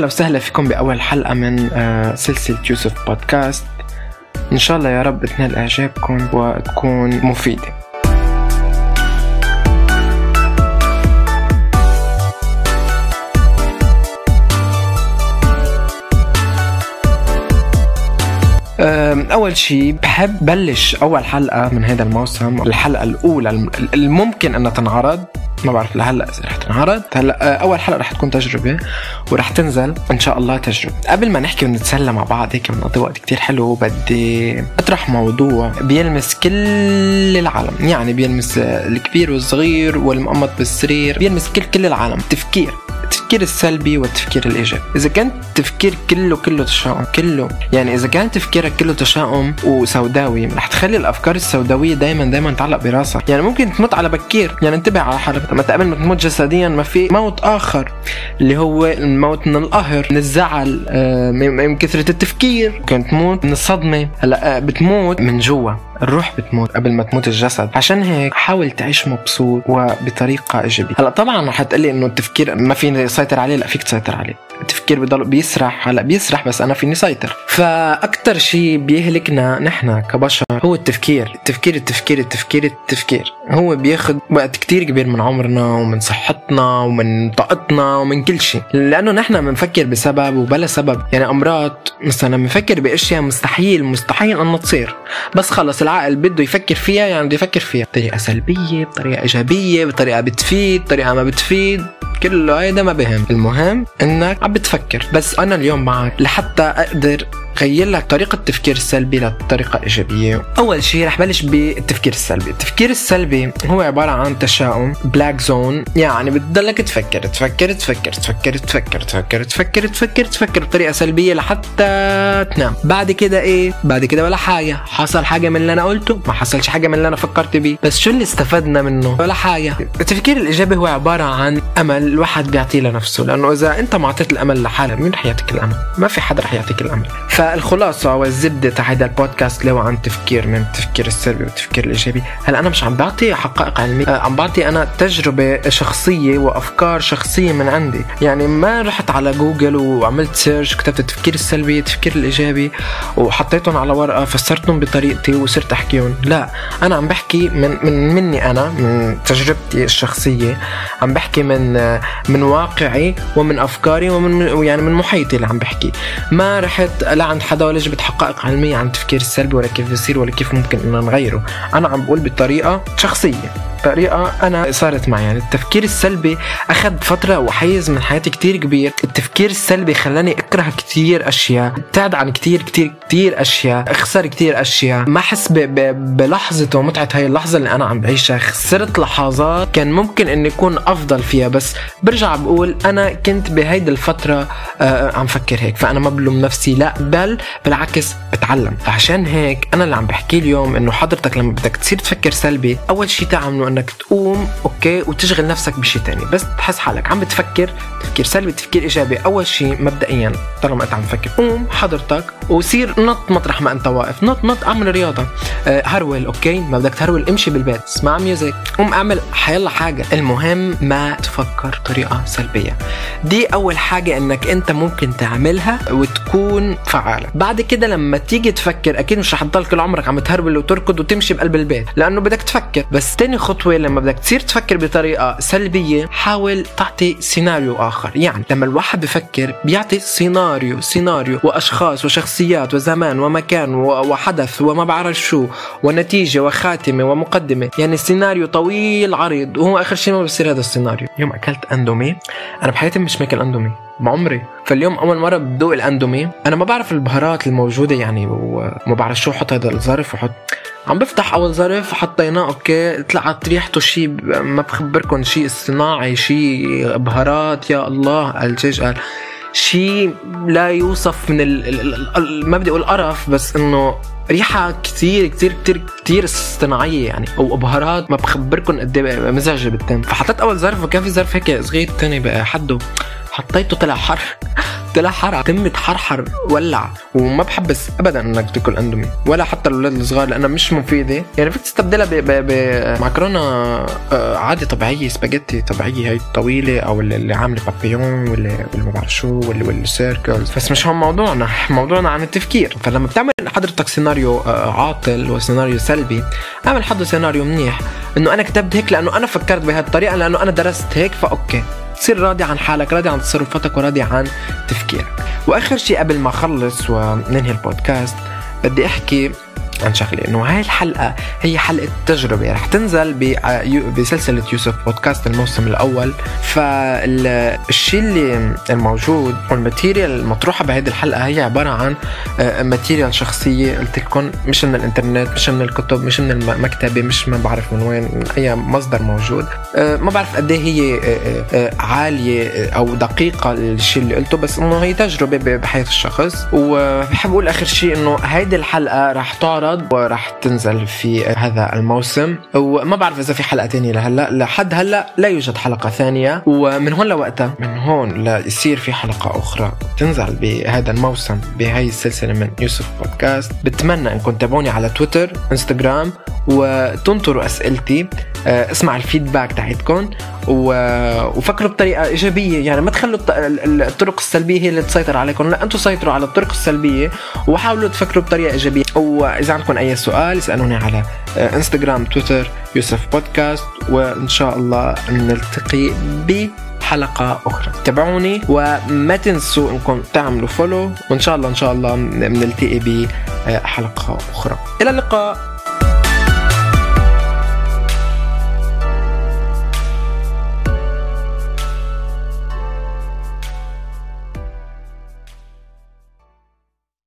أهلا وسهلا فيكم بأول حلقة من آه، سلسلة يوسف بودكاست. إن شاء الله يا رب تنال إعجابكم وتكون مفيدة. أول شيء بحب بلش أول حلقة من هذا الموسم الحلقة الأولى الم- الممكن إنها تنعرض. ما بعرف لهلأ إذا رح تنعرض. هلأ أه، أول حلقة رح تكون تجربة ورح تنزل إن شاء الله تجربة. قبل ما نحكي ونتسلى مع بعض هيك بنقضي وقت كتير حلو بدي أطرح موضوع بيلمس كل العالم. يعني بيلمس الكبير والصغير والمقمط بالسرير بيلمس كل كل العالم. تفكير. التفكير السلبي والتفكير الإيجابي. إذا كان التفكير كله كله تشاؤم كله. يعني إذا كان تفكيرك كله تشاؤم وسوداوي رح تخلي الأفكار السوداوية دائما دائما تعلق براسك. يعني ممكن تموت على بكير. يعني انتبه على حالك. لما قبل ما تموت جسديا ما في موت آخر اللي هو الموت من القهر من الزعل آه، من من كثرة التفكير. ممكن تموت من الصدمة. هلأ آه، بتموت من جوا. الروح بتموت قبل ما تموت الجسد. عشان هيك حاول تعيش مبسوط وبطريقة إيجابية. هلا طبعا رح تقلي إنه التفكير ما فيني اسيطر عليه لا فيك تسيطر عليه. التفكير بضل بيسرح هلا بيسرح بس أنا فيني سيطر. فاكثر شيء بيهلكنا نحن كبشر هو التفكير. التفكير التفكير التفكير التفكير. هو بياخد وقت كتير كبير من عمرنا ومن صحتنا ومن طاقتنا ومن كل شيء لأنه نحن بنفكر بسبب وبلا سبب. يعني أمراض مثلا بنفكر بأشياء مستحيل مستحيل إنها تصير. بس خلص العقل بده يفكر فيها يعني بده يفكر فيها. بطريقة سلبية بطريقة إيجابية بطريقة بتفيد بطريقه ما بتفيد. كله هيدا ما بهم. المهم إنك عم بتفكر. بس أنا اليوم معك لحتى أقدر غير لك طريقة التفكير السلبي لطريقة إيجابية أول شيء رح بلش بالتفكير السلبي. التفكير السلبي هو عبارة عن تشاؤم black zone يعني بتضلك تفكر تفكر تفكر تفكر تفكر تفكر تفكر تفكر تفكر بطريقة سلبية لحتى تنام. بعد كده إيه؟ بعد كده ولا حاجة. حصل حاجة من اللي أنا قلته؟ ما حصلش حاجة من اللي أنا فكرت بيه. بس شو اللي استفدنا منه؟ ولا حاجة. التفكير الإيجابي هو عبارة عن أمل الواحد بيعطيه لنفسه. لأنه إذا أنت ما أعطيت الأمل لحالك مين رح يعطيك الأمل؟ ما في حدا رح يعطيك الأمل. فالخلاصة والزبدة تاع هذا البودكاست اللي هو عن تفكير من التفكير السلبي والتفكير الإيجابي. هلا أنا مش عم بعطي حقائق علمية آه، عم بعطي أنا تجربة شخصية وأفكار شخصية من عندي. يعني ما رحت على جوجل وعملت search كتبت التفكير السلبي التفكير الإيجابي وحطيتهم على ورقة فسرتهم بطريقتي وصرت أحكيهم. لا أنا عم بحكي من من مني أنا من تجربتي الشخصية عم بحكي من آه، من واقعي ومن أفكاري ومن يعني من محيطي اللي عم بحكي. ما رحت لا عند حدا ولا جبت حقائق علمية عن التفكير السلبي ولا كيف بيصير ولا كيف ممكن إنه نغيره. أنا عم بقول بطريقة شخصية. طريقة أنا صارت معي. يعني التفكير السلبي أخذ فترة وحيز من حياتي كتير كبير. التفكير السلبي خلاني أكره كتير أشياء ابتعد عن كتير كتير كتير أشياء أخسر كتير أشياء. ما أحس ب- ب- بلحظة ومتعة هاي اللحظة اللي أنا عم بعيشها. خسرت لحظات كان ممكن إني أكون أفضل فيها بس برجع بقول أنا كنت بهيدي الفترة آه عم فكر هيك. فأنا ما بلوم نفسي لا بل بالعكس بتعلم. فعشان هيك أنا اللي عم بحكي اليوم إنه حضرتك لما بدك تصير تفكر سلبي أول شيء تعمله إنك تقوم okay وتشغل نفسك بشيء تاني. بس تحس حالك عم بتفكر تفكير سلبي تفكير إيجابي. أول شيء مبدئيا طالما أنت عم تفكر قوم حضرتك وصير نط مطرح ما أنت واقف. نط نط أعمل رياضة. آه هرول okay؟ ما بدك تهرول امشي بالبيت اسمع music قوم اعمل حيلا حاجة. المهم ما تفكر بطريقة سلبية. دي أول حاجة إنك أنت ممكن تعملها وتكون فعالة. بعد كده لما تيجي تفكر أكيد مش رح تضل كل عمرك عم تهرول وتركض وتمشي بقلب البيت لأنه بدك تفكر. بس تاني خطوة لما بدك تصير تفكر بطريقة سلبية حاول تعطي سيناريو آخر. يعني لما الواحد بفكر بيعطي سيناريو سيناريو وأشخاص وشخصيات وزمان ومكان وحدث وما بعرف شو ونتيجة وخاتمة ومقدمة. يعني سيناريو طويل عريض وهو آخر شيء ما بصير هذا السيناريو. يوم أكلت أندومي أنا بحياتي مش ماكل أندومي. بعمري. فاليوم أول مرة بدوق الأندومي. أنا ما بعرف البهارات الموجودة يعني وما بعرف شو حط هذا الظرف وحط عم بفتح أول ظرف حطيناه okay. طلعت ريحته شيء ما بخبركم شيء صناعي شيء بهارات. يا الله القد شيء لا يوصف من ال... ال... ال... ال... ما بدي أقول قرف بس إنه ريحة كتير كتير كتير كتير اصطناعية يعني أو بهارات ما بخبركم قد إيه مزعجة بالتم فحطيت أول ظرف وكان في ظرف هيك صغير تاني بقى حده. حطيته طلع حر. طلع حر تمي حرحر ولع. وما بنصحك ابدا إنك تاكل أندومي. ولا حتى الأولاد الصغار لأنها مش مفيدة. يعني فيك تستبدلها بمعكرونه آه، عادي طبيعية سباجيتي طبيعية. هي طويله أو اللي عاملة بابيون واللي ما بعرف شو واللي واللي circles بس مش هون موضوعنا. موضوعنا عن التفكير. فلما بتعمل حضرتك سيناريو آه، عاطل وسيناريو سلبي اعمل حضرتك سيناريو منيح. إنه أنا كتبت هيك لأنه أنا فكرت بهذه الطريقة لأنه أنا درست هيك ف okay. تصير راضي عن حالك راضي عن تصرفاتك وراضي عن تفكيرك. وآخر شيء قبل ما أخلص وننهي البودكاست بدي أحكي عن شغله انه هاي الحلقة هي حلقة تجربة. رح تنزل بسلسله يوسف بودكاست الموسم الأول. فالشيء اللي الموجود وال material المطروحة بهذه الحلقة هي عبارة عن material آه، شخصية قلت لكم مش من الإنترنت مش من الكتب مش من المكتبه مش ما بعرف من وين من أي مصدر موجود. آه، ما بعرف قد إيه هي آه، عالية أو دقيقة الشيء اللي قلته بس إنه هي تجربة بحياة الشخص. وبحب أقول آخر شيء إنه هيدي الحلقة رح تعرض العرض وراح تنزل في هذا الموسم. وما بعرف إذا في حلقة ثانية لهلأ. لحد هلأ لا يوجد حلقة ثانية. ومن هون لوقتها من هون ليصير في حلقة أخرى تنزل بهذا الموسم بهي السلسلة من يوسف بودكاست. بتمنى انكم تتابعوني على تويتر إنستغرام وانطروا أسئلتي. آه، اسمع ال feedback تاعتكم. وفكروا بطريقة إيجابية. يعني ما تخلوا الطرق السلبية هي اللي تسيطر عليكم. لا أنتم سيطروا على الطرق السلبية وحاولوا تفكروا بطريقة إيجابية. وإذا عندكم أي سؤال اسألوني على آه، انستغرام تويتر يوسف بودكاست. وإن شاء الله نلتقي ب حلقة أخرى. تابعوني وما تنسوا أنكم تعملوا follow وإن شاء الله إن شاء الله بنلتقي بحلقة أخرى. إلى اللقاء.